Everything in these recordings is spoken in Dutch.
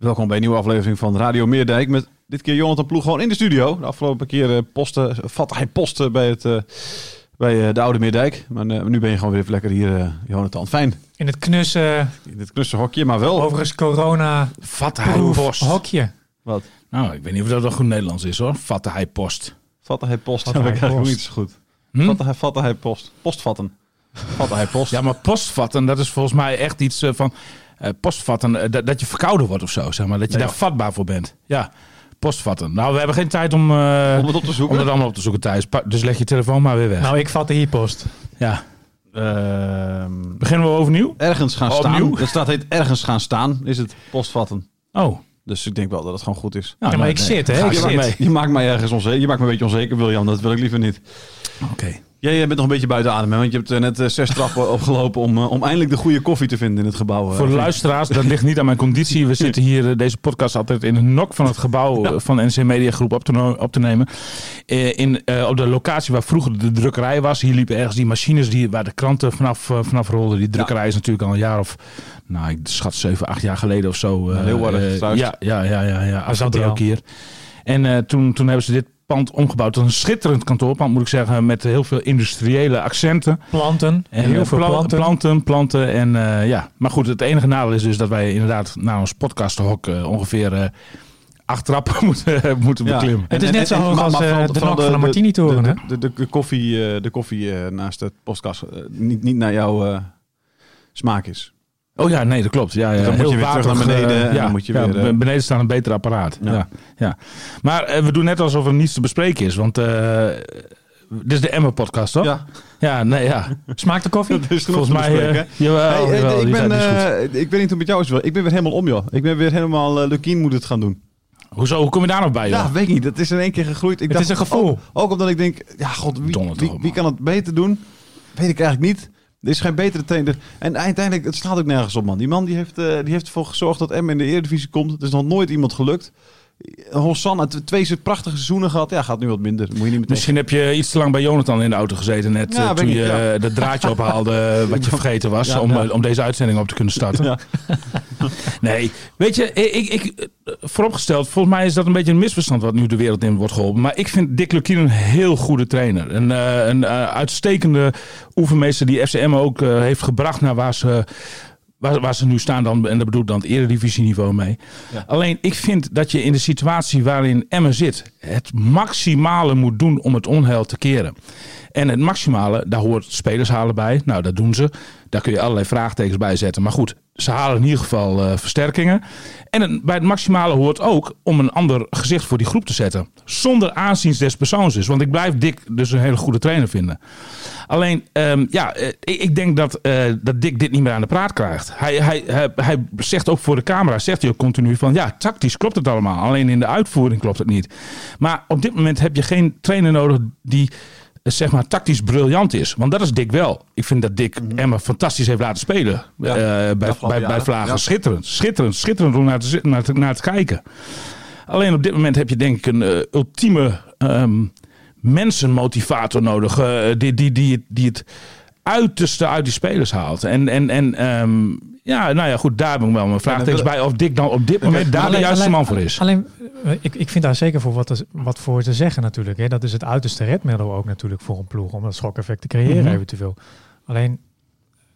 Welkom bij een nieuwe aflevering van Radio Meerdijk. Met dit keer Jonathan Ploeg gewoon in de studio. De afgelopen keer uh, posten, vatte hij posten bij, het, uh, bij uh, de Oude Meerdijk. Maar nu ben je gewoon weer even lekker hier, Jonathan. Fijn. In het knusse... In het knusse hokje, maar wel... Overigens corona... Vatte hij post. Hokje. Wat? Nou, ik weet niet of dat wel goed Nederlands is hoor. Vatte hij post. Vatte hij post. Vatte hij post. niet zo goed. Hm? Vatte, hij, vatte hij post. Postvatten. Vatte hij post. Ja, maar postvatten, dat is volgens mij echt iets van postvatten, uh, dat, dat je verkouden wordt of zo, zeg maar. Dat je nee, daar vatbaar voor bent. Ja, postvatten. Nou, we hebben geen tijd om, uh, om het op te zoeken. Om het allemaal op te zoeken thuis. Dus leg je telefoon maar weer weg. Nou, ik vatte hier post. Ja. Beginnen we overnieuw? Ergens gaan staan. Er staat heet ergens gaan staan, is het postvatten. Oh. Dus ik denk wel dat het gewoon goed is. Nou, ja, maar nee, ik zit, hè? Ik je, zit. Maakt mij, je maakt mij ergens onzeker. Je maakt me een beetje onzeker, William. Dat wil ik liever niet. Oké. Okay. Jij bent nog een beetje buiten adem, hè? want je hebt net zes trappen opgelopen om, om eindelijk de goede koffie te vinden in het gebouw. Voor de luisteraars, dat ligt niet aan mijn conditie. We zitten hier deze podcast altijd in een nok van het gebouw ja. van NC Media Groep op te, op te nemen. In, uh, op de locatie waar vroeger de drukkerij was, hier liepen ergens die machines die, waar de kranten vanaf, uh, vanaf rolden. Die drukkerij ja. is natuurlijk al een jaar of, nou ik schat 7, 8 jaar geleden of zo. Uh, heel erg ja, ja, ja, ja, ja. Hij zat er ook hier. En toen, toen hebben ze dit pand omgebouwd tot een schitterend kantoorpand, moet ik zeggen, met heel veel industriële accenten. Planten. En heel veel planten. Planten, planten. En uh, ja, maar goed, het enige nadeel is dus dat wij inderdaad naar ons podcasthok uh, ongeveer uh, acht trappen moeten, moeten ja. beklimmen. Het is net zo hoog als de, de, van de Martini-toren, de, de, de, de, koffie, de koffie naast het podcast niet, niet naar jouw smaak is. Oh ja, nee, dat klopt. Ja, ja. Dan heel moet je weer terug naar beneden. Uh, en ja, dan moet je ja, weer, uh... beneden staat een beter apparaat. Ja. Ja, ja. Maar uh, we doen net alsof er niets te bespreken is. Want dit is de Emma podcast, toch? Ja. Ja, nee, ja. Smaakt de koffie? Volgens mij. jawel, hey, jawel, ik, ben, ik weet niet hoe het met jou is. Ik ben weer helemaal om, joh. Ik ben weer helemaal. Lukien moet het gaan doen. Hoezo? Hoe kom je daar nog bij? Joh? Ja, weet ik niet. Dat is in één keer gegroeid. Ik het dacht, is een gevoel. Ook, ook omdat ik denk, ja, god, wie, wie, wie kan het beter doen? Weet ik eigenlijk niet. Er is geen betere trainer. En uiteindelijk, het slaat ook nergens op, man. Die man die heeft, uh, die heeft ervoor gezorgd dat M in de Eredivisie komt. Het is nog nooit iemand gelukt. Hosanna, twee prachtige seizoenen gehad. Ja, gaat nu wat minder. Moet je niet Misschien heb je iets te lang bij Jonathan in de auto gezeten net. Ja, uh, toen je ja. dat draadje ophaalde wat je vergeten was. Ja, om, om deze uitzending op te kunnen starten. nee, weet je, ik, ik, vooropgesteld, volgens mij is dat een beetje een misverstand wat nu de wereld in wordt geholpen. Maar ik vind Dick Lukien een heel goede trainer. Een, uh, een uitstekende oefenmeester die FCM ook heeft gebracht naar waar ze waar, waar ze nu staan dan, en dat bedoel ik dan het eredivisieniveau mee. Ja. Alleen ik vind dat je in de situatie waarin Emmen zit, het maximale moet doen om het onheil te keren. En het maximale, daar hoort spelers halen bij. Nou, dat doen ze. Daar kun je allerlei vraagtekens bij zetten. Maar goed, ze halen in ieder geval uh, versterkingen. En bij het maximale hoort ook om een ander gezicht voor die groep te zetten. Zonder aanzien des persoons dus. Want ik blijf Dick dus een hele goede trainer vinden. Alleen, um, ja, ik, ik, denk dat, uh, dat Dick dit niet meer aan de praat krijgt. Hij, hij, hij, hij zegt ook voor de camera, zegt hij ook continu van... ja, tactisch klopt het allemaal. Alleen in de uitvoering klopt het niet. Maar op dit moment heb je geen trainer nodig die zeg maar tactisch briljant is. Want dat is Dick wel. Ik vind dat Dick mm-hmm. Emma fantastisch heeft laten spelen. Ja, uh, bij, bij, bij Vlagen. Ja. Schitterend, schitterend, schitterend om naar te, naar, te, naar te kijken. Alleen op dit moment heb je denk ik een uh, ultieme um, mensenmotivator nodig. Uh, die, die, die, die het uiterste uit die spelers haalt. En, en, en um, ja, nou ja, goed, daar heb ik wel mijn vraagtekens bij. Of Dick dan op dit moment daar alleen, de juiste alleen, man voor is. Alleen, ik, ik vind daar zeker voor wat, wat voor te zeggen natuurlijk. Hè. Dat is het uiterste redmiddel ook natuurlijk voor een ploeg. Om dat schokeffect te creëren mm-hmm. eventueel. Alleen,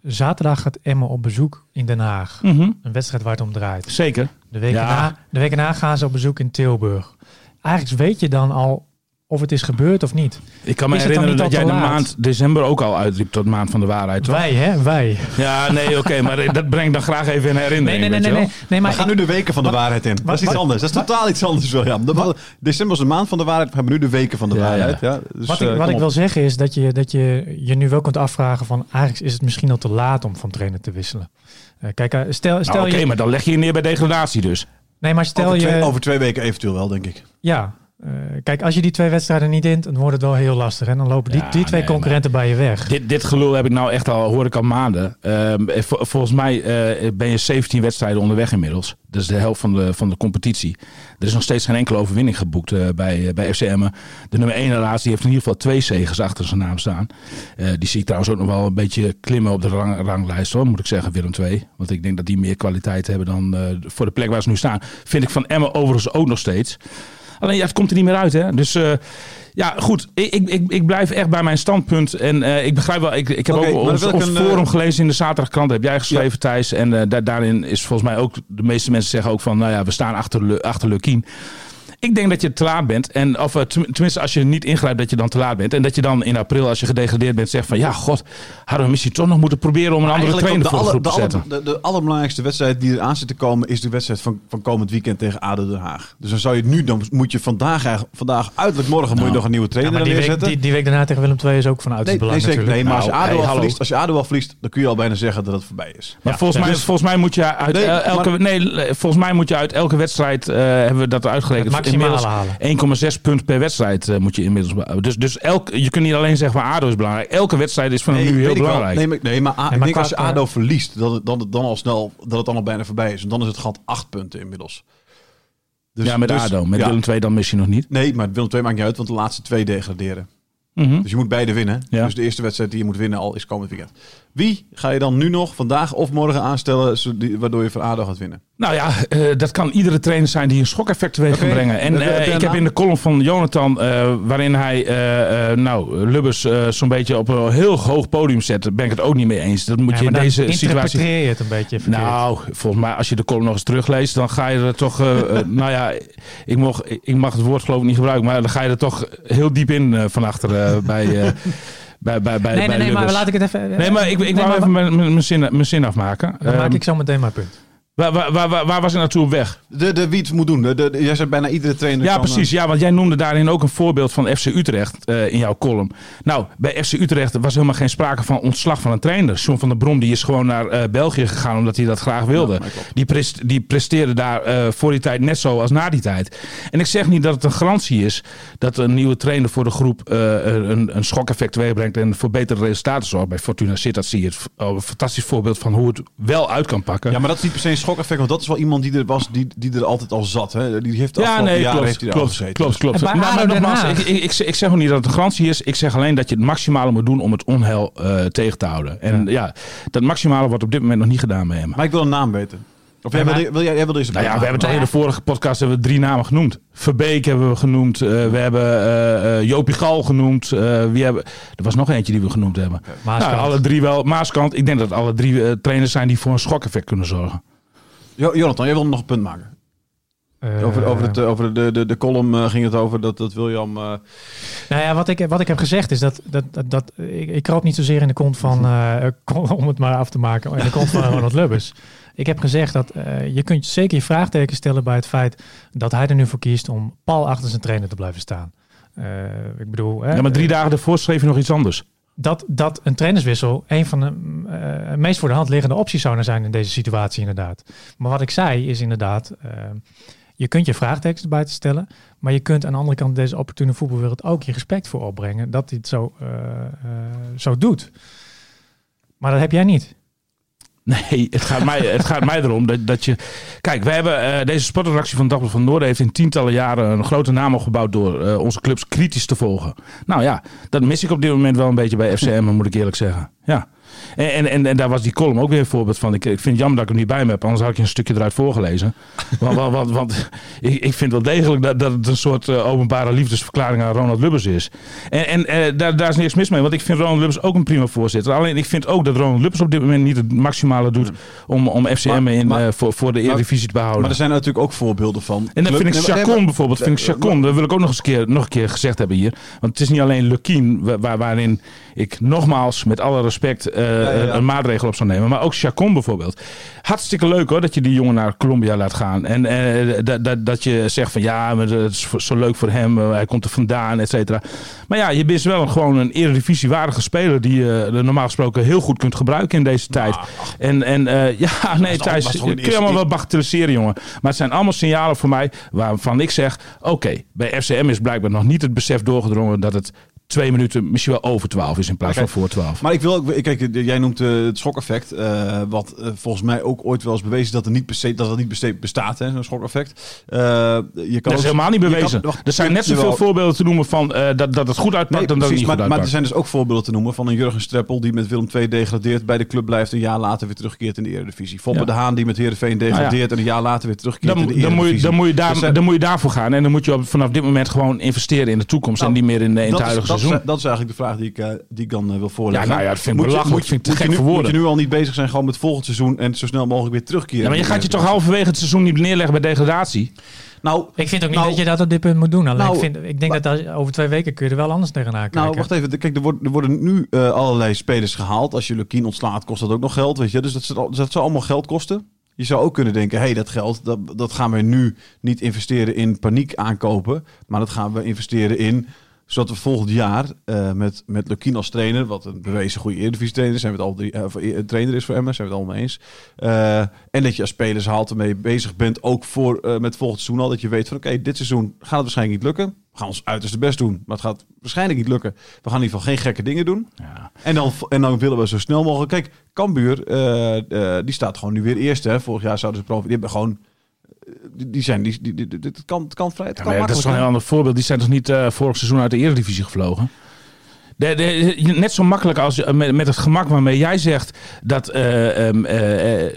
zaterdag gaat Emmen op bezoek in Den Haag. Mhm. Een wedstrijd waar het om draait. Zeker. De week, Ja. erna, de week erna gaan ze op bezoek in Tilburg. Eigenlijk weet je dan al of het is gebeurd of niet. Ik kan me herinneren dat jij de laat? maand december ook al uitriep tot maand van de waarheid, toch? Wij, hè? Wij. Ja, nee, oké, maar dat breng ik dan graag even in herinnering. Nee, nee, nee, nee. je nee, nee We maar gaan ik- nu de weken van de waarheid in. Dat is iets wat- anders. Dat is totaal iets anders, William. De- December is de maand van de waarheid. We hebben nu de weken van de Ja, waarheid. Ja. Dus, wat eh, ik, wat kom ik wil zeggen is dat je, dat je je nu wel kunt afvragen van eigenlijk is het misschien al te laat om van trainer te wisselen. Eh, kijk, eh, stel, stel Nou, Oké, je... maar dan leg je je neer bij degradatie dus. Nee, maar stel over, je... twee, over twee weken eventueel wel, denk ik. Ja, eh, kijk, als je die twee wedstrijden niet wint, dan wordt het wel heel lastig. En dan lopen die, Ja, die twee nee, concurrenten bij je weg. Dit, dit gelul heb ik nou echt al, hoor ik al maanden. Ehm, eh, vol- volgens mij eh, ben je 17 wedstrijden onderweg inmiddels. Dat is de helft van de, van de competitie. Er is nog steeds geen enkele overwinning geboekt eh, bij, bij FC Emmen. De nummer 1 relatie heeft in ieder geval twee zegens achter zijn naam staan. Die zie ik trouwens ook nog wel een beetje klimmen op de rang, ranglijst hoor, moet ik zeggen, Willem II. Want ik denk dat die meer kwaliteit hebben dan voor de plek waar ze nu staan. Vind ik van Emmen overigens ook nog steeds. Alleen ja, het komt er niet meer uit. Hè? Dus eh, ja, goed. Ik, ik, ik, blijf echt bij mijn standpunt. En eh, ik begrijp wel, ik, ik heb ook ons, een, eh, forum gelezen in de zaterdagkrant. Heb jij geschreven, Thijs. En daar, daarin is volgens mij ook, de meeste mensen zeggen ook van, nou ja, we staan achter, achter Lukien. Ik denk dat je te laat bent. En, of eh, tenminste, als je niet ingrijpt, dat je dan te laat bent. En dat je dan in april, als je gedegradeerd bent, zegt van... Ja, god, hadden we misschien toch nog moeten proberen om een andere trainer voor de de, groep alle- te de, zetten. alle- de, de allerbelangrijkste wedstrijd die eraan zit te komen... is de wedstrijd van, van komend weekend tegen ADO Den Haag. Dus dan zou je het nu... dan moet je vandaag, eigenlijk- vandaag uiterlijk morgen... moet je Nou. nog een nieuwe Ja, trainer maar die, week, neerzetten. die, die week daarna tegen Willem II is ook van uiterst Nee, nee, belang zeker. Nee, natuurlijk. maar als je, Nou, ADO hey, al hallo. verliest, als je ADO al verliest, dan kun je al bijna zeggen dat het voorbij is. Maar Ja, volgens, ja. mij, Dus- volgens mij moet je uit Nee, elke, maar- nee, volgens mij moet je uit elke wedstrijd eh, hebben we dat uitgerekend. Inmiddels 1,6 punt per wedstrijd eh, moet je inmiddels. Dus, dus elk, je kunt niet alleen zeggen van ADO is belangrijk. Elke wedstrijd is van Nee, nu heel belangrijk. Nee, maar, nee, maar, A- maar ik denk qua- als je ADO verliest, dat het, het dan al snel, dat het dan al bijna voorbij is. En dan is het gat acht punten inmiddels. Dus- ja, met dus- ADO. Met ja. Willem II dan misschien nog niet. Nee, maar Willem II maakt niet uit, want de laatste twee degraderen. Mhm. Dus je moet beide winnen. Ja. Dus de eerste wedstrijd die je moet winnen al is komend weekend. Wie ga je dan nu nog, vandaag of morgen aanstellen, waardoor je ADO gaat winnen? Nou ja, eh, dat kan iedere trainer zijn die een schokeffect teweeg kan Oké. brengen. En eh, ik heb in de column van Jonathan, eh, waarin hij eh, eh, nou, Lubbers eh, zo'n beetje op een heel hoog podium zet, ben ik het ook niet mee eens. Dat moet Ja, je in deze situatie interpreteer je het een beetje verkeerd. Nou, volgens mij, als je de column nog eens terugleest, dan ga je er toch. nou ja, ik mag, ik mag het woord geloof ik niet gebruiken, maar dan ga je er toch heel diep in eh, van achter eh, bij, eh, bij, bij, bij. nee, bij nee, nee, maar laat ik het even... Nee, maar ik, ik wou even mijn, mijn, mijn zin, mijn zin afmaken. Dan maak Ehm, ik zo meteen mijn punt. Waar, waar, waar, waar, was ik naartoe op weg? De, de, wie het moet doen. De, de, jij zegt bijna iedere trainer Ja, kan, precies. Ja, want jij noemde daarin ook een voorbeeld van FC Utrecht eh, in jouw column. Nou, bij FC Utrecht was helemaal geen sprake van ontslag van een trainer. John van der Brom die is gewoon naar eh, België gegaan omdat hij dat graag wilde. Ja, die, prest, die presteerde daar eh, voor die tijd net zo als na die tijd. En ik zeg niet dat het een garantie is dat een nieuwe trainer voor de groep eh, een, een schokeffect teweegbrengt en voor betere resultaten zorgt. Bij Fortuna Sittard zie je het een fantastisch voorbeeld van hoe het wel uit kan pakken. Ja, maar dat is niet per se een schokeffect, want dat is wel iemand die er was, die, die er altijd al zat. Hè? Die heeft Ja, nee, jaren klopt, heeft hij er al klopt, gezeten. klopt, bij Maar, nogmaals, ik, ik, ik, zeg- ik zeg ook niet dat het een garantie is. Ik zeg alleen dat je het maximale moet doen om het onheil eh, tegen te houden. En ja. dat maximale wordt op dit moment nog niet gedaan bij hem. Maar ik wil een naam weten. Of jij, wil, wil, jij, jij wil deze Nou ja, we hebben toch Nou in de vorige podcast hebben we drie namen genoemd. Verbeek hebben we genoemd. eh, we hebben eh, eh, Jopie Gal genoemd. eh, wie hebben, er was nog eentje die we genoemd hebben. Maaskant. Nou, alle drie wel. Maaskant. Ik denk dat alle drie trainers zijn die voor een schokeffect kunnen zorgen. Jo- Jonathan, jij wil nog een punt maken. Eh, Over, over, het, eh, over de, de, de column eh, ging het over dat, dat William... eh, Nou ja, wat ik, wat ik heb gezegd is dat, dat, dat, dat ik, ik kroop niet zozeer in de kont van, eh, om het maar af te maken, in de kont van Ronald Lubbers. Ik heb gezegd dat eh, je kunt zeker je vraagteken stellen bij het feit dat hij er nu voor kiest om pal achter zijn trainer te blijven staan. Eh, ik bedoel, hè, Ja, maar drie dagen daarvoor schreef je nog iets anders. Dat, dat een trainerswissel een van de eh, meest voor de hand liggende opties zou zijn in deze situatie inderdaad. Maar wat ik zei is inderdaad, eh, je kunt je vraagtekens erbij te stellen, maar je kunt aan de andere kant deze opportune voetbalwereld ook je respect voor opbrengen dat het zo, eh, zo doet. Maar dat heb jij niet. Nee, het gaat mij, het gaat mij erom dat, dat je... Kijk, wij hebben eh, deze sportredactie van Dagblad van Noorden... heeft in tientallen jaren een grote naam opgebouwd... door eh, onze clubs kritisch te volgen. Nou ja, dat mis ik op dit moment wel een beetje bij FCM, moet ik eerlijk zeggen. Ja. En, en, en, en, daar was die column ook weer een voorbeeld van. Ik, ik vind het jammer dat ik hem niet bij me heb, anders had ik een stukje eruit voorgelezen. want, want, want, want ik, ik, vind wel degelijk dat, dat het een soort uh, openbare liefdesverklaring aan Ronald Lubbers is. En, en uh, daar, daar is niks mis mee, want ik vind Ronald Lubbers ook een prima voorzitter. Alleen ik vind ook dat Ronald Lubbers op dit moment niet het maximale doet om, om FCM maar, in, maar, uh, voor, voor de Eredivisie te behouden. Maar er zijn natuurlijk ook voorbeelden van. En dan vind ik Chacon bijvoorbeeld, vind ik Chacon, dat wil ik ook nog eens een keer, nog een keer gezegd hebben hier. Want het is niet alleen Lukien waar, waarin ik nogmaals met alle respect uh, ja, ja. een maatregel op zou nemen. Maar ook Chacon bijvoorbeeld. Hartstikke leuk hoor dat je die jongen naar Colombia laat gaan. En uh, dat, dat, dat je zegt van ja, maar het is zo leuk voor hem. Uh, hij komt er vandaan, et cetera. Maar ja, je bent wel een, gewoon een eredivisiewaardige speler die je normaal gesproken heel goed kunt gebruiken in deze tijd. Nou, en en ja, nee Thijs, kun je allemaal wel bagatelliseren jongen. Maar het zijn allemaal signalen voor mij waarvan ik zeg, oké, okay, bij FCM is blijkbaar nog niet het besef doorgedrongen dat het twee minuten misschien wel over 12 is in plaats okay. van voor 12. Maar ik wil, kijk, jij noemt uh, het schokeffect, uh, wat uh, volgens mij ook ooit wel eens bewezen dat er niet besteed, dat het niet besteed bestaat, hè, een schokeffect. je kan dat is helemaal niet bewezen. Kan, er zijn net zoveel voorbeelden te noemen van dat, dat het goed uitpakt nee, dan dat het niet maar, goed maar er zijn dus ook voorbeelden te noemen van een Jurgen Streppel die met Willem II degradeert, bij de club blijft, een jaar later weer terugkeert in de Eredivisie. Foppe ja. de Haan die met Heerenveen degradeert en een jaar later weer terugkeert dan, in de Eredivisie. Dan moet, je, dan, moet je daar, dus, dan moet je daarvoor gaan en dan moet je op, vanaf dit moment gewoon investeren in de toekomst nou, en niet meer in, in het huidige dat seizoen. Is, dat is eigenlijk de vraag die ik, uh, die ik dan uh, wil voorleggen. Ja, nou ja, dat vind ik belachelijk. Moet, moet, je nu, voor moet je nu al niet bezig zijn gewoon met volgend seizoen en zo snel mogelijk weer terugkeren? Ja, maar je gaat je toch halverwege het seizoen niet neerleggen bij degradatie? Nou, ik vind ook niet nou, dat je dat op dit punt moet doen. Alleen nou, ik, vind, ik denk maar, dat over twee weken kun je er wel anders tegenaan kijken. Nou, wacht even. Kijk, er worden, er worden nu uh, allerlei spelers gehaald. Als je Lukien ontslaat, kost dat ook nog geld. Weet je? Dus dat, dat, dat zou allemaal geld kosten. Je zou ook kunnen denken, hé, hey, dat geld, dat, dat gaan we nu niet investeren in paniek aankopen. Maar dat gaan we investeren in zodat we volgend jaar uh, met, met Lukien als trainer, wat een bewezen goede Eredivisie trainer is, zijn we het al drie, uh, trainer is voor Emma, zijn we het allemaal eens. Uh, en dat je als spelers haalt ermee bezig bent, ook voor, met volgend seizoen al, dat je weet van oké, okay, dit seizoen gaat het waarschijnlijk niet lukken. We gaan ons uiterste best doen, maar het gaat waarschijnlijk niet lukken. We gaan in ieder geval geen gekke dingen doen. Ja. En, dan, en dan willen we zo snel mogelijk... Kijk, Cambuur, die staat gewoon nu weer eerste. Hè. Vorig jaar zouden ze prof. Die hebben gewoon die zijn, die, die, kan, het kan vrij, het ja, Dat is een heel ander voorbeeld. Die zijn toch niet uh, vorig seizoen uit de Eredivisie gevlogen? De, de, net zo makkelijk als met, met het gemak waarmee jij zegt dat uh, um, uh,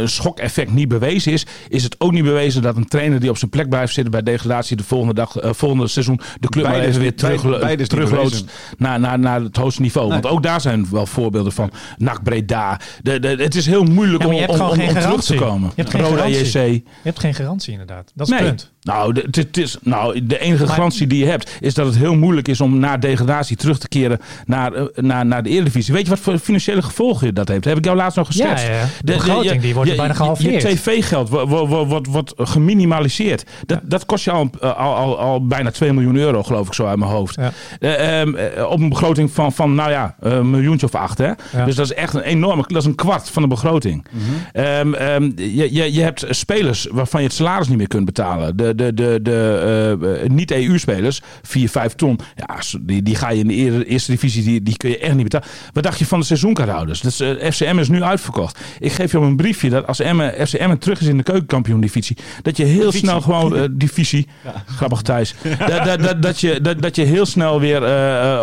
een schokeffect niet bewezen is, is het ook niet bewezen dat een trainer die op zijn plek blijft zitten bij degradatie de volgende dag, volgende seizoen de club maar even weer terug, terugloodst naar, naar, naar het hoogste niveau. Nee. Want ook daar zijn wel voorbeelden van NAC Breda. De, de, het is heel moeilijk ja, om, om, om, om terug te komen. Je hebt geen Roda JC. Je hebt geen garantie inderdaad. Dat is nee. het punt. Nou, de, het is, nou, de enige garantie die je hebt is dat het heel moeilijk is om na degradatie terug te keren naar, uh, naar, naar de Eredivisie. Weet je wat voor financiële gevolgen dat heeft? Heb ik jou laatst nog geschetst. Ja, ja. De, de begroting je, die wordt je, bijna gehalveerd. Je, tv-geld wordt, wordt, wordt, wordt geminimaliseerd. Dat, dat kost je al, al, al, al, bijna 2 miljoen euro, geloof ik zo uit mijn hoofd. Ja. Uh, um, op een begroting van, van nou ja, een miljoentje of acht. Hè? Ja. Dus dat is echt een enorme, dat is een kwart van de begroting. Mm -hmm. um, um, je, je, je hebt spelers waarvan je het salaris niet meer kunt betalen. De, de, de, de uh, niet-EU-spelers, 4, 5 ton, ja, die, die ga je in de eerste, divisie, die, die kun je echt niet betalen. Wat dacht je van de seizoenkaarthouders? Dus, uh, FCM is nu uitverkocht. Ik geef je op een briefje dat als Emmen, FCM terug is in de keukenkampioen-divisie, dat je heel divisie. snel gewoon, uh, divisie, ja. grappig Thijs, dat, dat, dat, dat, je, dat, dat je heel snel weer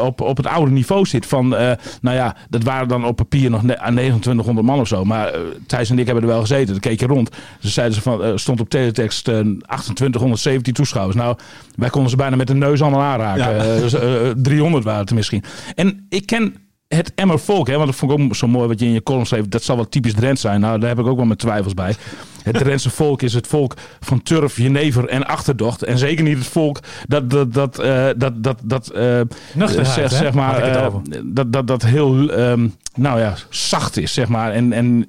op, op het oude niveau zit van, nou ja, dat waren dan op papier nog 2900 man of zo, maar Thijs en ik hebben er wel gezeten, dan keek je rond. Ze zeiden ze van, stond op teletext 2817 toeschouwers. Nou, wij konden ze bijna met de neus allemaal aanraken. Ja. Uh, dus, 300 waren het misschien. En ik ken het Emmer volk, hè, want dat vond ik ook zo mooi wat je in je column schreef. Dat zal wel typisch Drents zijn. Nou, daar heb ik ook wel mijn twijfels bij. Het Drentse volk is het volk van turf, jenever en achterdocht. En zeker niet het volk dat dat dat uh, dat dat dat uh, zeg, zeg maar uh, dat dat dat heel um, nou ja zacht is zeg maar en en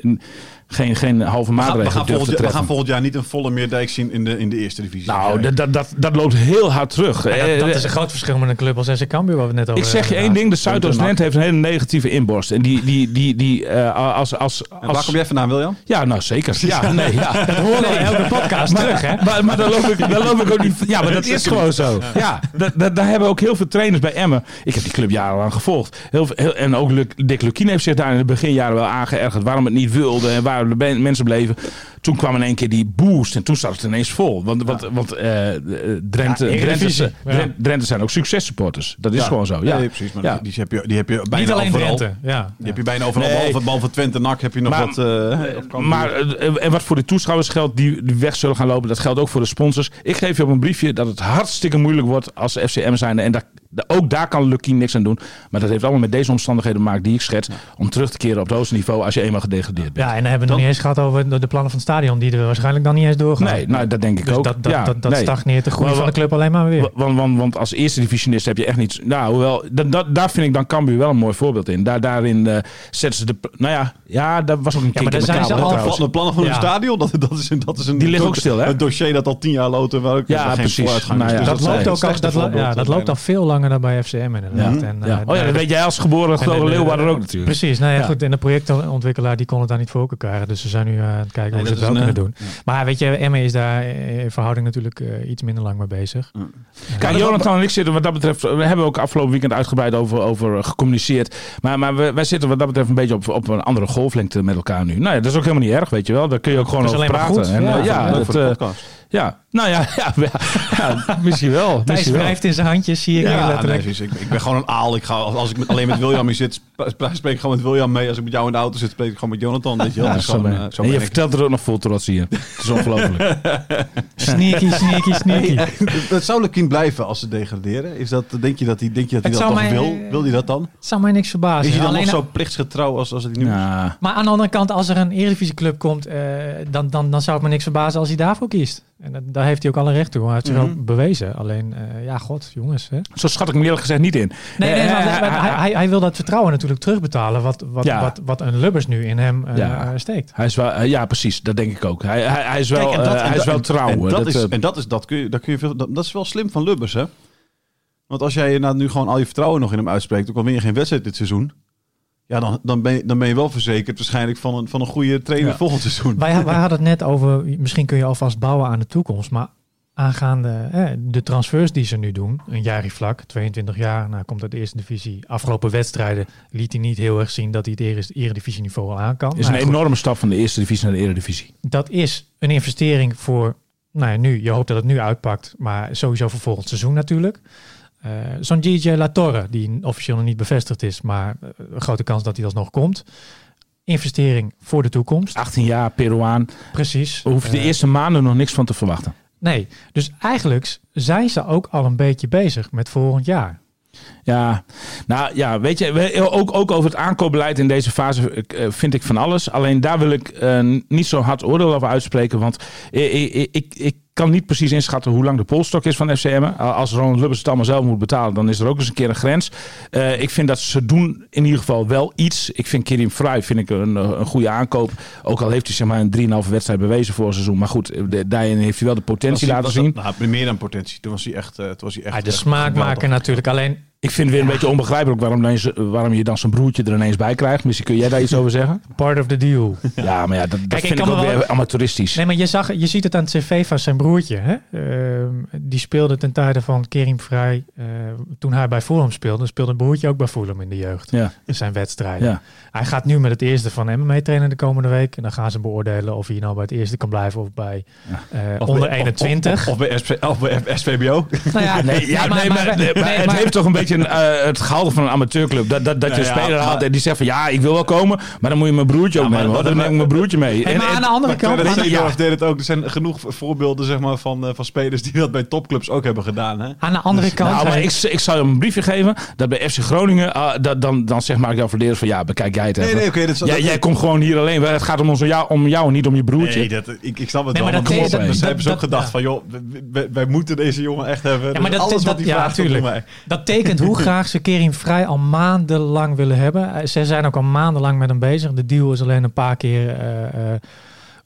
geen, geen halve maatregelen we gaan, we gaan, volgend, we gaan volgend jaar niet een volle meerdijk zien in de, in de eerste divisie. Nou, dat, dat, dat, dat loopt heel hard terug. Ja, dat, dat, is een groot verschil met een club als SC Cambuur waar we net over Ik zeg je één ding, de Zuidoost-Drenthe heeft een hele negatieve inborst. En die, die, die, die uh, als, als, als... waar kom jij vandaan, William? Ja, nou zeker. Ja, nee, ja. Dat elke podcast maar, terug, hè? Maar, maar dan, loop ik, dan loop ik ook niet... Ja, maar dat is gewoon zo. Ja, dat, dat, daar hebben ook heel veel trainers bij Emmen. Ik heb die club jarenlang gevolgd. Heel, heel, en ook Dick Lukien heeft zich daar in de beginjaren wel aangeërgerd waarom het niet wilde en waar mensen bleven. Toen kwam in één keer die boost en toen zat het ineens vol. Want, want, want uh, Drenthe, ja, Drenthe, Drenthe, Drenthe, zijn ook successupporters. Dat is gewoon zo. Ja, nee, precies. Maar die, heb je, die heb je bijna Niet alleen overal. Drenthe, ja. Die heb je bijna overal. Nee. Behalve, behalve Twente NAC heb je nog maar, wat... Uh, maar en wat voor de toeschouwers geldt die, die weg zullen gaan lopen, dat geldt ook voor de sponsors. Ik geef je op een briefje dat het hartstikke moeilijk wordt als FCM zijn. En dat ook daar kan Lucky niks aan doen. Maar dat heeft allemaal met deze omstandigheden te maken die ik schets. Om terug te keren op het hoogste niveau als je eenmaal gedegradeerd bent. Ja, en dan hebben we nog niet eens gehad over de plannen van het stadion. Die er waarschijnlijk dan niet eens doorgaan. Nee, nou, dat denk ik dus ook. Dat, dat, ja, dat, dat stagneert de groei van de club alleen maar weer. Want, want, want als eerste divisionist heb je echt niets. Nou, hoewel, dat, daar vind ik dan Cambuur wel een mooi voorbeeld in. Daar, daarin uh, zetten ze de. Nou ja, ja, dat was ook een keer. Ja, zijn ze al de plannen van het stadion. Dat, dat, is, dat is een. Die liggen ook stil, hè? Een dossier dat al tien jaar loopt. Ja, precies. Nou dat loopt ook dat loopt al veel langer dan bij FCM inderdaad. En, ja. Uh, oh ja, dat weet jij als geboren geloof Leeuwarden ook natuurlijk. Precies, nou ja, goed. En de projectontwikkelaar die kon het daar niet voor elkaar krijgen. Dus ze zijn nu aan het kijken hoe ze kunnen doen. Maar weet je, Emme is daar in verhouding natuurlijk uh, iets minder lang mee bezig. Kijk, Jonathan en ik zitten wat dat betreft, we hebben ook afgelopen weekend uitgebreid over, over gecommuniceerd. Maar, maar we, wij zitten wat dat betreft een beetje op, op een andere golflengte met elkaar nu. Nou ja, dat is ook helemaal niet erg, weet je wel. Daar kun je ook gewoon over praten. En, ja, ja, dat, ja, nou ja, ja, ja, misschien wel. Thijs wrijft in zijn handjes, zie ik ja, letterlijk. Nee, ik, ik, ben gewoon een aal. Ik ga, als ik met, alleen met William zit, spreek ik gewoon met William mee. Als ik met jou in de auto zit, spreek ik gewoon met Jonathan. Weet je wel. Ja, zo uh, zo en je vertelt er ook nog vol trots hier. Het is ongelooflijk. sneaky, sneaky, sneaky. Het zou Lekien blijven als ze degraderen. Is dat, denk je dat hij, denk je dat, hij dat toch wil? Wil hij dat dan? Het zou mij niks verbazen. Is hij dan alleen nog zo plichtsgetrouw als, als hij nu is? Maar aan de andere kant, als er een Eredivisieclub komt, uh, dan, dan, dan zou het me niks verbazen als hij daarvoor kiest. En dat, daar heeft hij ook alle recht toe. Hij heeft zich mm ook bewezen. Alleen, uh, ja, god, jongens. Hè? Zo schat ik hem eerlijk gezegd niet in. Nee, nee, uh, hij, hij, hij, wil dat vertrouwen natuurlijk terugbetalen. Wat, wat, ja. wat, wat een Lubbers nu in hem uh, ja. steekt. Hij is wel, ja, precies. Dat denk ik ook. Hij, hij, hij is wel, Kijk, dat, hij is wel trouw. En dat, is, en dat is, dat kun je, dat kun je veel, dat, dat is wel slim van Lubbers, hè? Want als jij nou nu gewoon al je vertrouwen nog in hem uitspreekt, ook al win je geen wedstrijd dit seizoen, ja, dan, dan, ben je, dan ben je wel verzekerd waarschijnlijk van een, van een goede trainer volgend seizoen. Wij, wij hadden het net over, misschien kun je alvast bouwen aan de toekomst. Maar aangaande de transfers die ze nu doen, een jaar vlak, 22 jaar, nou komt uit de eerste divisie. Afgelopen wedstrijden liet hij niet heel erg zien dat hij het eredivisieniveau al aan kan. is nou, een enorme stap van de eerste divisie naar de eredivisie. Dat is een investering voor, nou ja, nu, je hoopt dat het nu uitpakt, maar sowieso voor volgend seizoen natuurlijk. Uh, Zo'n DJ Latorre, die officieel nog niet bevestigd is, maar een grote kans dat hij alsnog komt. Investering voor de toekomst. 18 jaar, Peruaan. Precies. We hoeven de uh, eerste maanden nog niks van te verwachten. Nee, dus eigenlijk zijn ze ook al een beetje bezig met volgend jaar. Ja, nou ja, weet je, ook, ook over het aankoopbeleid in deze fase vind ik van alles. Alleen daar wil ik uh, niet zo hard oordeel over uitspreken. Want ik, ik, ik, ik kan niet precies inschatten hoe lang de polstok is van FCM. Als Ronald Lubbers het allemaal zelf moet betalen, dan is er ook eens een keer een grens. Uh, ik vind dat ze doen in ieder geval wel iets. Ik vind Kirim Vrij vind ik een, een goede aankoop. Ook al heeft hij zeg maar een 3,5 wedstrijd bewezen voor seizoen. Maar goed, daarin heeft hij wel de potentie laten zien. Dat, nou, meer dan potentie. Toen was hij echt... Uh, toen was hij echt ja, de smaakmaker natuurlijk. Alleen ik vind het weer een beetje onbegrijpelijk waarom, waarom je dan zijn broertje er ineens bij krijgt. Misschien kun jij daar iets over zeggen? Part of the deal. Ja, maar ja, dat, dat vind ik, ook weer amateuristisch. Nee, maar je, zag, je ziet het aan het cv van zijn broertje. Hè? Uh, die speelde ten tijde van Kerim Vrij. Uh, toen hij bij Fulham speelde, speelde het broertje ook bij Fulham in de jeugd. Ja. In zijn wedstrijden. Ja. Hij gaat nu met het eerste van hem mee trainen de komende week. En dan gaan ze beoordelen of hij nou bij het eerste kan blijven of bij uh, of onder bij, 21. Of, of, bij SP, of, bij SVBO. Nou ja, nee, ja, nee, maar, maar, nee, maar, het heeft toch een beetje een, uh, het gehalte van een amateurclub. Dat, dat, dat je een speler had en die zegt van ja, ik wil wel komen, maar dan moet je mijn broertje ook nemen. Dan neem ik mijn broertje mee. Hey, maar aan de andere kant... deed het ook. Er zijn genoeg voorbeelden zeg maar, van, van spelers die dat bij topclubs ook hebben gedaan. Hè? Aan de andere dus, kant... Nou, maar ik, ik zou hem een briefje geven dat bij FC Groningen, uh, dat, dan, dan zeg maar ik jou verdedigd van ja, bekijk jij het even. Nee, nee, okay, dat, jij, jij komt gewoon hier alleen. Het gaat om, ons, jou, om jou, niet om je broertje. Nee, dat, ik, ik snap het nee, wel. Maar dat, dat, hebben ze ook gedacht van joh, wij, moeten deze jongen echt hebben. Ja, maar dat, alles wat hij vraagt mij. Dat tekent hoe graag ze Kerim Vrij al maandenlang willen hebben. Ze zijn ook al maandenlang met hem bezig. De deal is alleen een paar keer uh, uh,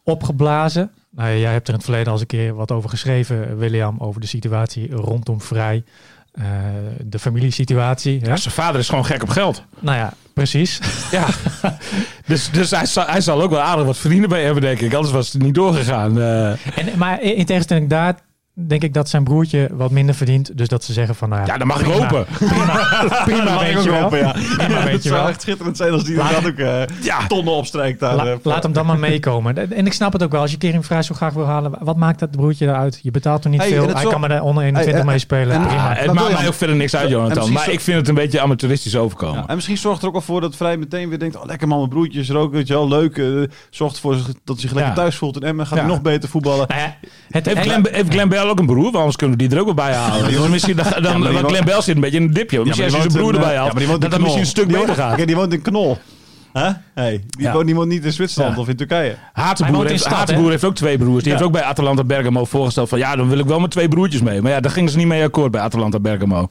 opgeblazen. Nou, jij hebt er in het verleden al eens een keer wat over geschreven, William, over de situatie rondom Vrij. Uh, de familiesituatie. Ja, zijn vader is gewoon gek op geld. Nou ja, precies. Ja. dus dus hij, zal, hij zal ook wel aardig wat verdienen bij hebben, denk ik. Anders was het niet doorgegaan. Uh. En, maar in tegenstelling daar denk ik dat zijn broertje wat minder verdient. Dus dat ze zeggen van, nou ja, dan mag ik hopen. Prima, prima weet je wel. Hopen, ja. Prima, weet het zou echt schitterend zijn als die inderdaad ook uh, ja. tonnen opstrijkt. Daar, La, laat hem dan maar meekomen. En ik snap het ook wel. Als je Kering vrij zo graag wil halen, wat maakt dat broertje eruit? Je betaalt er niet veel. Hij kan maar de onder 21 hey, meespelen. En, prima. Het maakt mij ook verder niks uit, Jonathan. Maar ik vind het een beetje amateuristisch overkomen. En misschien zorgt er ook al voor dat Vrij meteen weer denkt, oh lekker man, mijn broertjes roken, weet je wel, leuk. Uh, zorgt ervoor dat hij zich lekker thuis voelt en Emmen gaat hij nog beter voetballen. Nou het, heeft, Glenn, heeft Ook een broer? Anders kunnen we die er ook wel bij halen. Dus misschien dan, dan, ja, Glenn Bell zit een beetje in een dipje. Misschien als je zijn broer erbij haalt, dat dat misschien een stuk beter gaat. Die woont in Knol. Huh? Hey, die ja. woont niet in Zwitserland of in Turkije. Hatenboer, heeft, stad, Hatenboer heeft ook twee broers. Die heeft ook bij Atalanta Bergamo voorgesteld van... ja, dan wil ik wel met twee broertjes mee. Maar ja, daar gingen ze niet mee akkoord bij Atalanta Bergamo.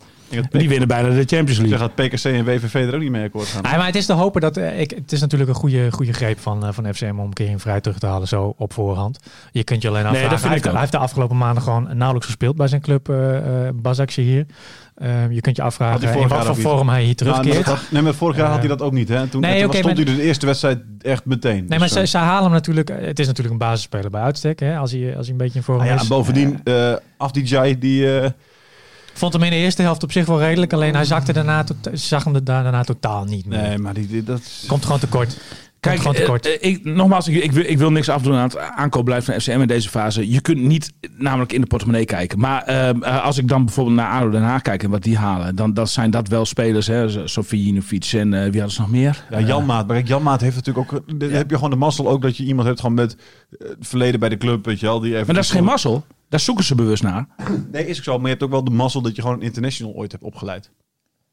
Die winnen bijna de Champions League. Zeg dat PKC en WVV er ook niet mee akkoord gaan. Nee, maar het is te hopen dat... Uh, ik, het is natuurlijk een goede, goede greep van, uh, van FCM om Kering vrij terug te halen zo op voorhand. Je kunt je alleen afvragen. Nee, hij, heeft, hij heeft de afgelopen maanden gewoon nauwelijks gespeeld bij zijn club uh, Bazakje hier. Uh, je kunt je afvragen in wat voor vorm hij hier terugkeert. Nou, nee, maar vorig jaar had hij dat ook niet. Hè? Toen, nee, okay, stond hij de eerste wedstrijd echt meteen. Nee, dus maar ze, ze, halen hem natuurlijk... Het is natuurlijk een basisspeler bij uitstek. Hè? Als, hij, als hij een beetje in vorm ah, ja, is. En bovendien, uh, Afdijay, die... Uh, vond hem in de eerste helft op zich wel redelijk. Alleen hij zakte daarna, zag hem daarna totaal niet meer. Nee, maar die, dat... Komt gewoon tekort. Kijk, uh, ik, nogmaals, ik, ik, wil, ik wil niks afdoen aan het aankoopbeleid van FCM in deze fase. Je kunt niet namelijk in de portemonnee kijken. Maar uh, als ik dan bijvoorbeeld naar ADO Den Haag kijk en wat die halen, dan dat zijn dat wel spelers. Hè, Sofie en uh, wie hadden ze nog meer? Ja, Janmaat. Maar Janmaat heeft natuurlijk ook. Heb je gewoon de mazzel ook dat je iemand hebt gewoon met verleden bij de club, weet je wel. Die even maar dat is geen mazzel. Daar zoeken ze bewust naar. Nee, is ook zo. Maar je hebt ook wel de mazzel dat je gewoon international ooit hebt opgeleid.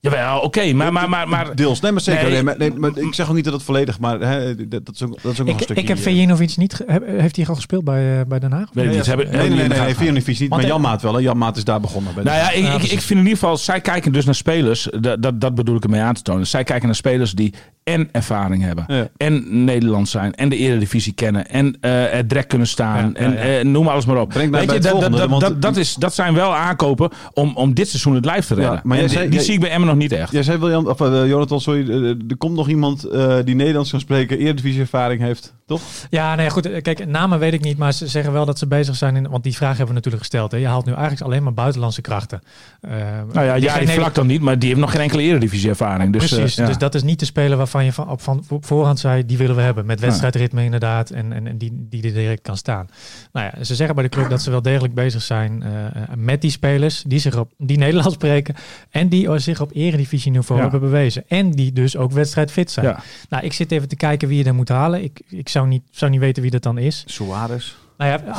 Jawel, oké, maar, maar, maar, maar... Deels, nee, maar zeker. Nee. Nee, maar, ik zeg ook niet dat het volledig, maar hè, dat, is ook, dat is ook nog een stukje... Ik heb Vejinovic niet... Heeft hij al gespeeld bij, uh, bij Den Haag? Nee, nee, nee, nee, nee, nee, Vejinovic niet, maar Jan Maat wel. Jan Maat is daar begonnen. Bij nou ja, ik, ik, ik vind in ieder geval... Zij kijken dus naar spelers, dat, dat, dat bedoel ik ermee aan te tonen. Zij kijken naar spelers die en ervaring hebben. Ja. En Nederland zijn. En de Eredivisie kennen. En uh, er direct kunnen staan. Ja, en uh, noem alles maar op. Weet je, dat, dat, dat, dat, is, dat zijn wel aankopen om, om dit seizoen het lijf te redden. maar jij zei, die, zie ik bij Emmen nog niet echt. Jij zei William, of, uh, Jonathan, sorry. er komt nog iemand die Nederlands kan spreken. Eredivisie ervaring heeft. Toch? Ja, nee, goed. Kijk, namen weet ik niet. Maar ze zeggen wel dat ze bezig zijn. In, want die vraag hebben we natuurlijk gesteld. Hè. Je haalt nu eigenlijk alleen maar buitenlandse krachten. nou ja, ja die vlak dan niet. Maar die heeft nog geen enkele Eredivisie ervaring. Dus, Precies. dus dat is niet de speler waarvan je van, op van voorhand zei, die willen we hebben. Met wedstrijdritme inderdaad. En, en, en die, die er direct kan staan. Nou ja, ze zeggen bij de club dat ze wel degelijk bezig zijn uh, met die spelers. Die, zich op, die Nederlands spreken. En die zich op eredivisie niveau hebben bewezen. En die dus ook wedstrijdfit zijn. Ja. Nou, ik zit even te kijken wie je er moet halen. Ik, ik zou, niet, zou niet weten wie dat dan is. Suarez. Nou ja,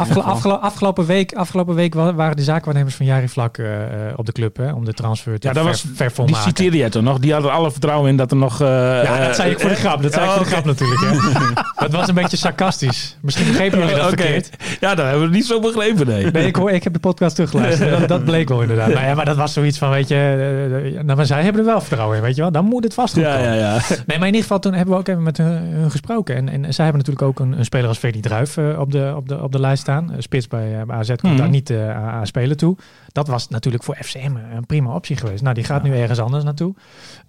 afgelopen, week, afgelopen week waren de zaakwaarnemers van Jari Vlak uh, op de club hè, om de transfer te ja, dat was, Die citeerde je toch nog? Die hadden alle vertrouwen in dat er nog... Uh, ja, dat zei ik voor de grap. Dat zei ik voor de grap natuurlijk. Hè. dat was een beetje sarcastisch. Misschien begrepen jullie dat okay. verkeerd. Ja, dat hebben we niet zo begrepen, nee. nee ik, hoor, ik heb de podcast teruggeluisterd. dat, dat bleek wel inderdaad. Maar, ja, maar dat was zoiets van, weet je... Uh, nou, maar zij hebben er wel vertrouwen in, weet je wel. Dan moet het vast goed ja, ja, ja. Nee, maar in ieder geval, toen hebben we ook even met hun, gesproken. En, en zij hebben natuurlijk ook een, een speler als Ferdy Druif op, de, op, de, op de lijst staan. Spits bij, bij AZ komt mm -hmm. daar niet aan spelen toe. Dat was natuurlijk voor FCM een prima optie geweest. Nou, die gaat nu ergens anders naartoe.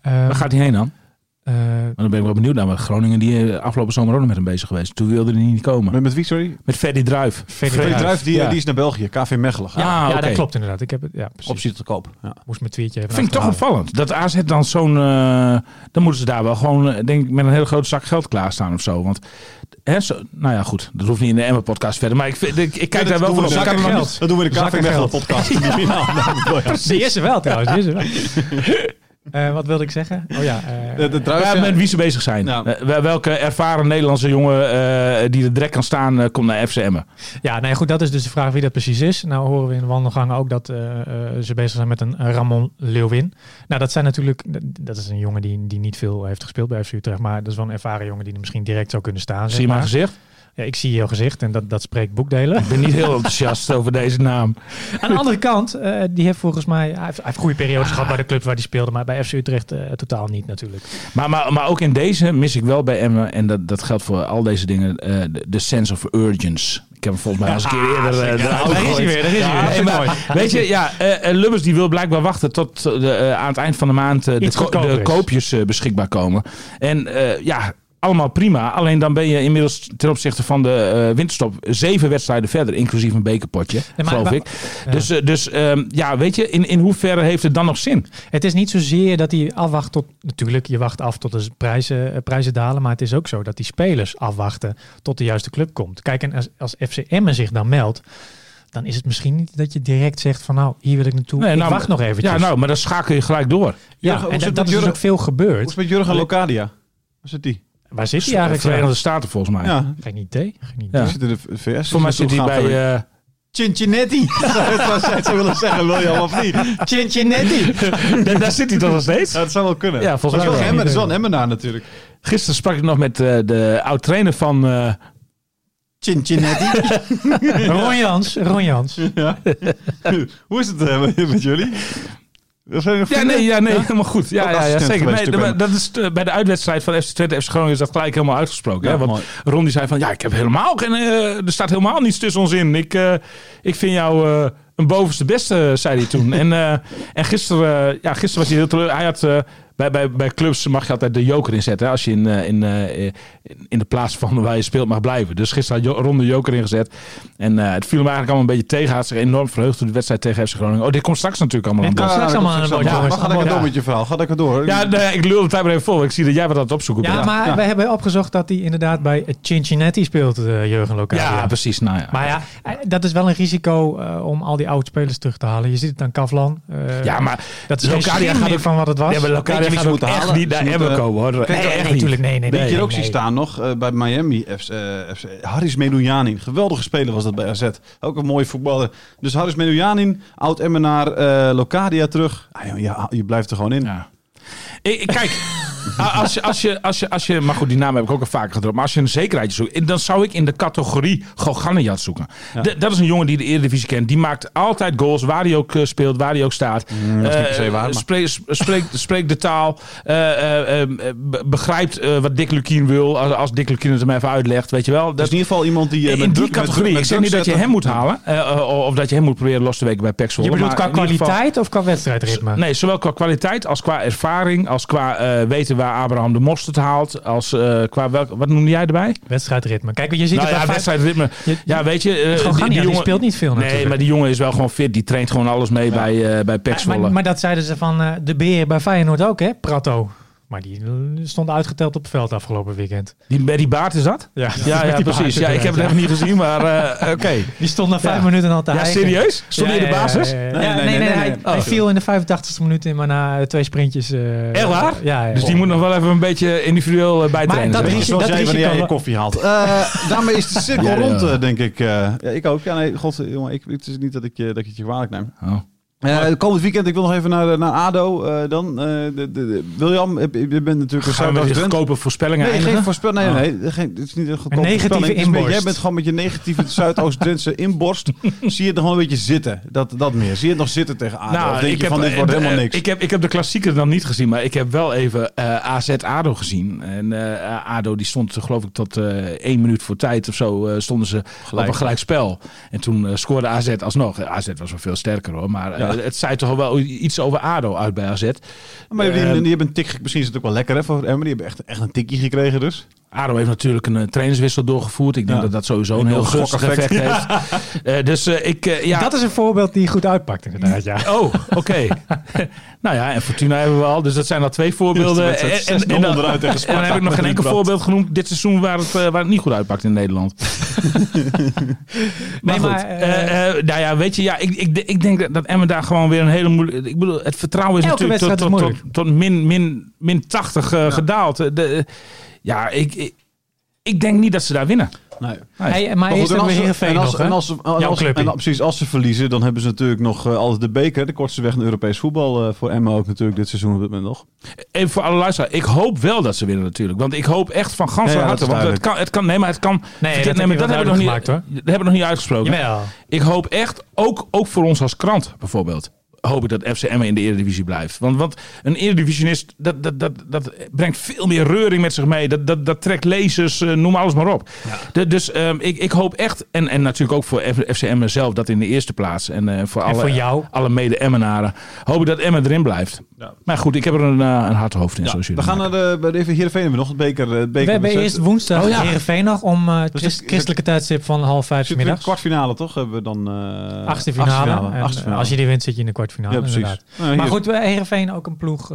Waar gaat hij heen dan? Uh, maar dan ben ik wel benieuwd naar. Maar Groningen die afgelopen zomer ook nog met hem bezig geweest. Toen wilde hij niet komen. Met, met wie, sorry? Met Ferdy Druif. Ferdy, Ferdy Druif, die, ja. die is naar België. KV Mechelen. Ja, ja, okay. dat klopt inderdaad. Ik heb het, ja, Optie te koop. Ja. Moest mijn tweetje even Vind ik toch opvallend. Dat AZ dan zo'n... Uh, dan moeten ze daar wel gewoon, denk ik, met een hele grote zak geld klaarstaan of zo. Want Hè, zo, nou ja, goed. Dat hoeft niet in de Emma-podcast verder. Maar ik, ik, ik kijk daar wel voor op. Zakken geld. Dat doen we in de KV Mechelen-podcast. Die is er wel trouwens. Uh, wat wilde ik zeggen? Oh ja. Uh, de, de druif, met wie ze bezig zijn. Ja. Uh, welke ervaren Nederlandse jongen die er direct kan staan, komt naar FCM? Ja, nee, goed. Dat is dus de vraag wie dat precies is. Nou horen we in de wandelgangen ook dat ze bezig zijn met een Ramon Leeuwin. Nou, dat zijn natuurlijk... Dat is een jongen die, die niet veel heeft gespeeld bij FC Utrecht. Maar dat is wel een ervaren jongen die er misschien direct zou kunnen staan. Zie je maar gezicht? Ja, ik zie jouw gezicht en dat, dat spreekt boekdelen. Ik ben niet heel enthousiast over deze naam. Aan de andere kant, uh, die heeft volgens mij... Hij heeft, hij heeft goede periodes gehad bij de club waar hij speelde. Maar bij FC Utrecht uh, totaal niet natuurlijk. Maar, maar, maar ook in deze mis ik wel bij Emmen... en dat, dat geldt voor al deze dingen... Uh, de sense of urgence. Ik heb hem volgens mij al eens een keer eerder... Ja, daar is hij weer, daar is hij weer. maar, weet je, ja, Lubbers die wil blijkbaar wachten... tot aan het eind van de maand de, de, koopjes beschikbaar komen. En ja allemaal prima. Alleen dan ben je inmiddels ten opzichte van de uh, winterstop zeven wedstrijden verder, inclusief een bekerpotje, nee, maar, geloof ik. Dus, uh, dus um, ja, weet je, in, in hoeverre heeft het dan nog zin? Het is niet zozeer dat hij afwacht tot, natuurlijk, je wacht af tot de prijzen, uh, prijzen dalen, maar het is ook zo dat die spelers afwachten tot de juiste club komt. Kijk, en als, als FCM zich dan meldt, dan is het misschien niet dat je direct zegt van nou, hier wil ik naartoe. Nee, ik nou, wacht nog eventjes. Ja, nou, maar dan schakel je gelijk door. Ja, Jurgen, en dat, dat is dus ook veel gebeurd. Hoe is het met Jurgen Locadia? Waar zit die? Waar zit hij eigenlijk? Verenigde Staten volgens mij. Ja. Geen idee. Geen idee. Ja. Zit in de VS. Voor mij zit hij bij... Uh, Cincinnati. dat zou ze willen zeggen, wil je al of niet? Cincinnati. daar, daar zit hij toch nog steeds? Ja, dat zou wel kunnen. Ja, volgens mij wel. Dat is wel Emmenaar natuurlijk. Gisteren sprak ik nog met uh, de oud-trainer van... Uh, Cincinnati. Ron Jans. Ron Jans. Ja. Hoe is het uh, met jullie? Ja, nee, ja, nee, helemaal goed. Ja, ja, ja, zeker. Nee, dat is uh, bij de uitwedstrijd van FC Twente FC Groningen is dat gelijk helemaal uitgesproken. Hè? Want Ron die zei van, ja, ik heb helemaal geen, uh, er staat helemaal niets tussen ons in. Ik, uh, ik vind jou een bovenste beste, zei hij toen. en, en gisteren, ja, gisteren was hij heel teleur. Hij had bij, bij, bij clubs mag je altijd de joker inzetten. Als je in, eh, in, eh, in, in de plaats van waar je speelt mag blijven. Dus gisteren had Ron de joker ingezet. En uh, het viel hem eigenlijk allemaal een beetje tegen. Hij had zich enorm verheugd door de wedstrijd tegen FC Groningen. Oh, dit komt straks natuurlijk allemaal aan. Straks allemaal aan. Ja, ga lekker door met je verhaal. Ga lekker door. Ja, nee, ik lul de tijd maar even vol. Ik zie dat jij wat aan het opzoeken bent. Ja, maar ja. we hebben opgezocht dat hij inderdaad bij Cincinnati speelt, uh, Jurgen Lokaal. Ja, precies. Nou, ja. Maar ja, dat is wel een risico uh, om al die oude spelers terug te halen. Je ziet het aan Kavlan. Uh, ja, maar dat is Locadia gaat ook van wat het was. Ja, maar Locadia gaat ook echt niet naar Emmen komen hoor. Nee, echt natuurlijk. Nee, nee, nee. Weet je ook zien staan nog uh, bij Miami FC, uh, FC Haris. Geweldige speler was dat bij AZ. Ook een mooie voetballer. Dus Haris Medunjanin, oud Emmenaar, uh, Locadia terug. Ah, ja, je blijft er gewoon in. Ja. Ik, kijk, als je, als, je, als, je, als je, maar goed, die naam heb ik ook al vaker gedropt. Maar als je een zekerheidje zoekt, dan zou ik in de categorie Goganejad zoeken. Ja. Dat is een jongen die de Eredivisie kent. Die maakt altijd goals, waar hij ook speelt, waar hij ook staat. Mm, dat is niet per se waar, maar. Spreekt spreek, spreek de taal, uh, uh, begrijpt wat Dick Lukien wil. Als, als Dick Lukien het hem even uitlegt, weet je wel. Dat is in ieder geval iemand die... in die categorie. ik zeg niet dat je hem moet halen. of dat je hem moet proberen los te weken bij Pek Je bedoelt qua kwaliteit geval, of qua wedstrijdritme? Nee, zowel qua kwaliteit als qua ervaring, als qua weten waar Abraham de Mosterd haalt. Als, uh, qua welk, wat noemde jij erbij? Wedstrijdritme. Kijk, je ziet nou, het ja, wedstrijdritme. Ja, weet je. Uh, die, die, die, jongen speelt niet veel natuurlijk. Nee, maar die jongen is wel gewoon fit. Die traint gewoon alles mee ja. bij, uh, bij Pek maar, maar, dat zeiden ze van de beer bij Feyenoord ook, hè? Prato. Maar die stond uitgeteld op het veld afgelopen weekend. Die bij die baard is dat? Ja, ja, ja precies. Ja, ik heb het even niet gezien, maar uh, oké. Okay. Die stond na vijf ja. minuten al te Ja, serieus? Stond hij in de basis? Nee, nee, nee. nee, Hij, hij viel in de 85ste minuut in, maar na twee sprintjes... Uh, Echt waar? Ja, Dus die moet nog wel even een beetje individueel uh, bijtrainen. Maar dat is zoals jij wanneer je koffie haalt. daarmee is de cirkel rond, denk ik. ja, ik ook. Ja, nee, god, jongen, ik, het is niet dat ik, dat ik het je kwalijk neem. Oh. Uh, komend weekend, ik wil nog even naar, naar ADO. Uh, dan, uh, de, de, William, je bent natuurlijk een Gaan we goedkope voorspellingen Nee, eindigen? geen voorspelling. Nee, oh. nee, geen, het is niet een goedkope negatieve inborst. Jij bent gewoon met je negatieve Zuidoost-Drentse inborst. zie je het nog gewoon een beetje zitten. Dat, dat meer. Zie je het nog zitten tegen ADO? Nou, denk ik je heb, van, dit wordt helemaal niks? Ik heb, ik heb de klassieker dan niet gezien. Maar ik heb wel even AZ-ADO gezien. En ADO die stond geloof ik tot één minuut voor tijd of zo. stonden ze Gelijk. op een gelijk spel. En toen scoorde AZ alsnog. AZ was wel veel sterker hoor. Maar... Ja het zei toch wel iets over ADO uit bij AZ. Maar die, uh, die hebben een tik, misschien is het ook wel lekker hè, voor Emmer. Die hebben echt, echt een tikje gekregen dus. ADO heeft natuurlijk een uh, trainerswissel doorgevoerd. Ik denk ja. dat dat sowieso een, een heel gunstig effect heeft. uh, dus ik, ja. Dat is een voorbeeld die goed uitpakt inderdaad, ja. Oh, oké. Okay. nou ja, en Fortuna hebben we al. Dus dat zijn al twee voorbeelden. en, en, en, dan, en dan heb ik nog geen enkel voorbeeld genoemd dit seizoen waar het, waar het niet goed uitpakt in Nederland. maar nee, goed. Maar, nou ja, weet je, ja, ik, ik, ik denk dat Emmen daar gewoon weer een hele moeilijke... Ik bedoel, het vertrouwen is natuurlijk tot, tot, tot, tot, min, min, min 80 uh, ja. gedaald. De, ja, ik, ik, ik denk niet dat ze daar winnen. Nee. Hey, maar, maar goed, en, als ze, en, als, nog, en, als, als, als, en precies, als ze verliezen, dan hebben ze natuurlijk nog uh, altijd de beker. De kortste weg naar Europees voetbal uh, voor Emma ook natuurlijk dit seizoen op dit moment nog. Even voor alle luisteraars. Ik hoop wel dat ze winnen natuurlijk. Want ik hoop echt van gans ja, harte. Want het kan, het kan, nee, maar het kan... Nee, verkeerd, dat, nee, dat hebben we nog niet, dat hebben we nog niet uitgesproken. Jawel. Ik hoop echt, ook, ook voor ons als krant bijvoorbeeld hoop ik dat FCM in de Eredivisie blijft. Want, want een Eredivisionist, dat, dat, dat, dat brengt veel meer reuring met zich mee. Dat, dat, dat trekt lezers, uh, noem alles maar op. De, dus um, ik, ik hoop echt, en, en natuurlijk ook voor FCM zelf, dat in de eerste plaats. En uh, voor, en alle, voor jou. alle mede-Emmenaren. Hoop ik dat Emmen erin blijft. Ja. Maar goed, ik heb er een, uh, een hard hoofd in. Ja, zoals we gaan naar de, bij de Heerenveen hebben we nog het beker. Het beker we hebben eerst woensdag oh, ja. Heerenveen nog om uh, dus christ, christelijke tijdstip van half vijf middags. kwartfinale toch? Hebben we dan... Uh, achtste finale. Achtste finale. Achtste finale. Als je die wint zit je in de kwartfinale. Ja, precies. Nou, maar goed, Heerenveen ook een ploeg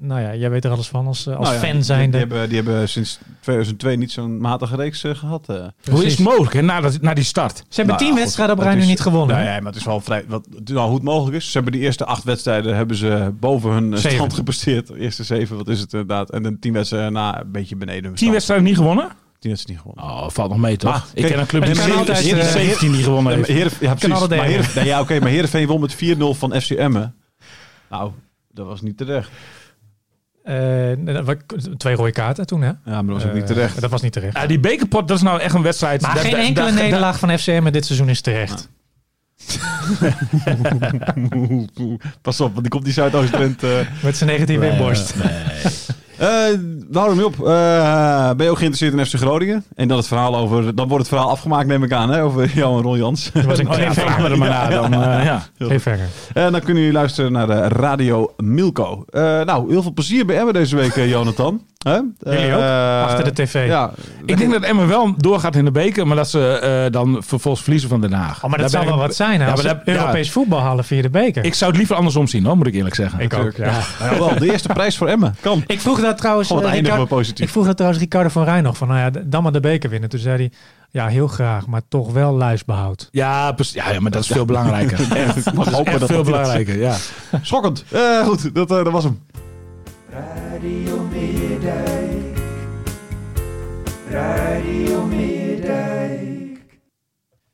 nou ja, jij weet er alles van als, eh, als nou ja, fan zijnde. Die, die, hebben, die hebben sinds 2002 niet zo'n matige reeks uh, gehad. Uh. Hoe is het mogelijk hè, na, dat, na die start? Ze hebben nou, tien wedstrijden op rij nu niet gewonnen. Nou, ja, maar het is wel vrij. Wat, nou, hoe het mogelijk is. Ze hebben die eerste acht wedstrijden hebben ze boven hun zeven. stand gepresteerd. De eerste zeven, wat is het inderdaad? En de tien wedstrijden na een beetje beneden. Tien wedstrijden niet gewonnen? Die is niet gewonnen. Oh, valt nog mee toch? Maar, ik ken een club die 17 niet gewonnen heeft. Heer, ja, precies. Maar, Heer, nee, ja, oké, maar Heerenveen won met 4-0 van FC Emmen. Nou, dat was niet terecht. Uh, twee rode kaarten toen, hè? Ja, maar dat was ook niet terecht. dat was niet terecht. Ja, die bekerpot, dat is nou echt een wedstrijd. Maar geen enkele nederlaag van FCM dit seizoen is terecht. Pas op, want die komt die Zuidoost-Trend... Uh... Met zijn negatieve nee, inborst. Nee. Uh, we houden hem op. Uh, ben je ook geïnteresseerd in FC Groningen? En dan het verhaal over... Dan wordt het verhaal afgemaakt, neem ik aan, hè, over jou en Ron Jans. Dat was een ja, me er maar na dan. Uh, ja, verder. En dan kunnen jullie luisteren naar de Radio Milko. nou, heel veel plezier bij Emmen deze week, Jonathan. Huh? Jullie ook? Uh, Achter de tv. Ja. Ik denk dat Emmen wel doorgaat in de beker, maar dat ze uh, dan vervolgens verliezen van Den Haag. Oh, maar dat Daar zou wel wat zijn, hè? Ja, Europees voetbal halen via de beker. Ik zou het liever andersom zien, hoor, moet ik eerlijk zeggen. Ik ook, ja. ja. wel, de eerste prijs voor Emmen. Kan. Ik vroeg dat trouwens... Gewoon uh, positief. Ik vroeg dat trouwens Ricardo van Rijn nog, van nou ja, dan maar de beker winnen. Toen zei hij, ja, heel graag, maar toch wel luisbehoud. Ja, ja, ja maar dat is veel belangrijker. echt, mag hopen dat veel belangrijker, ja. Schokkend. Uh, goed, dat, uh, dat was hem. Radio Meerdijk. Radio Meerdijk.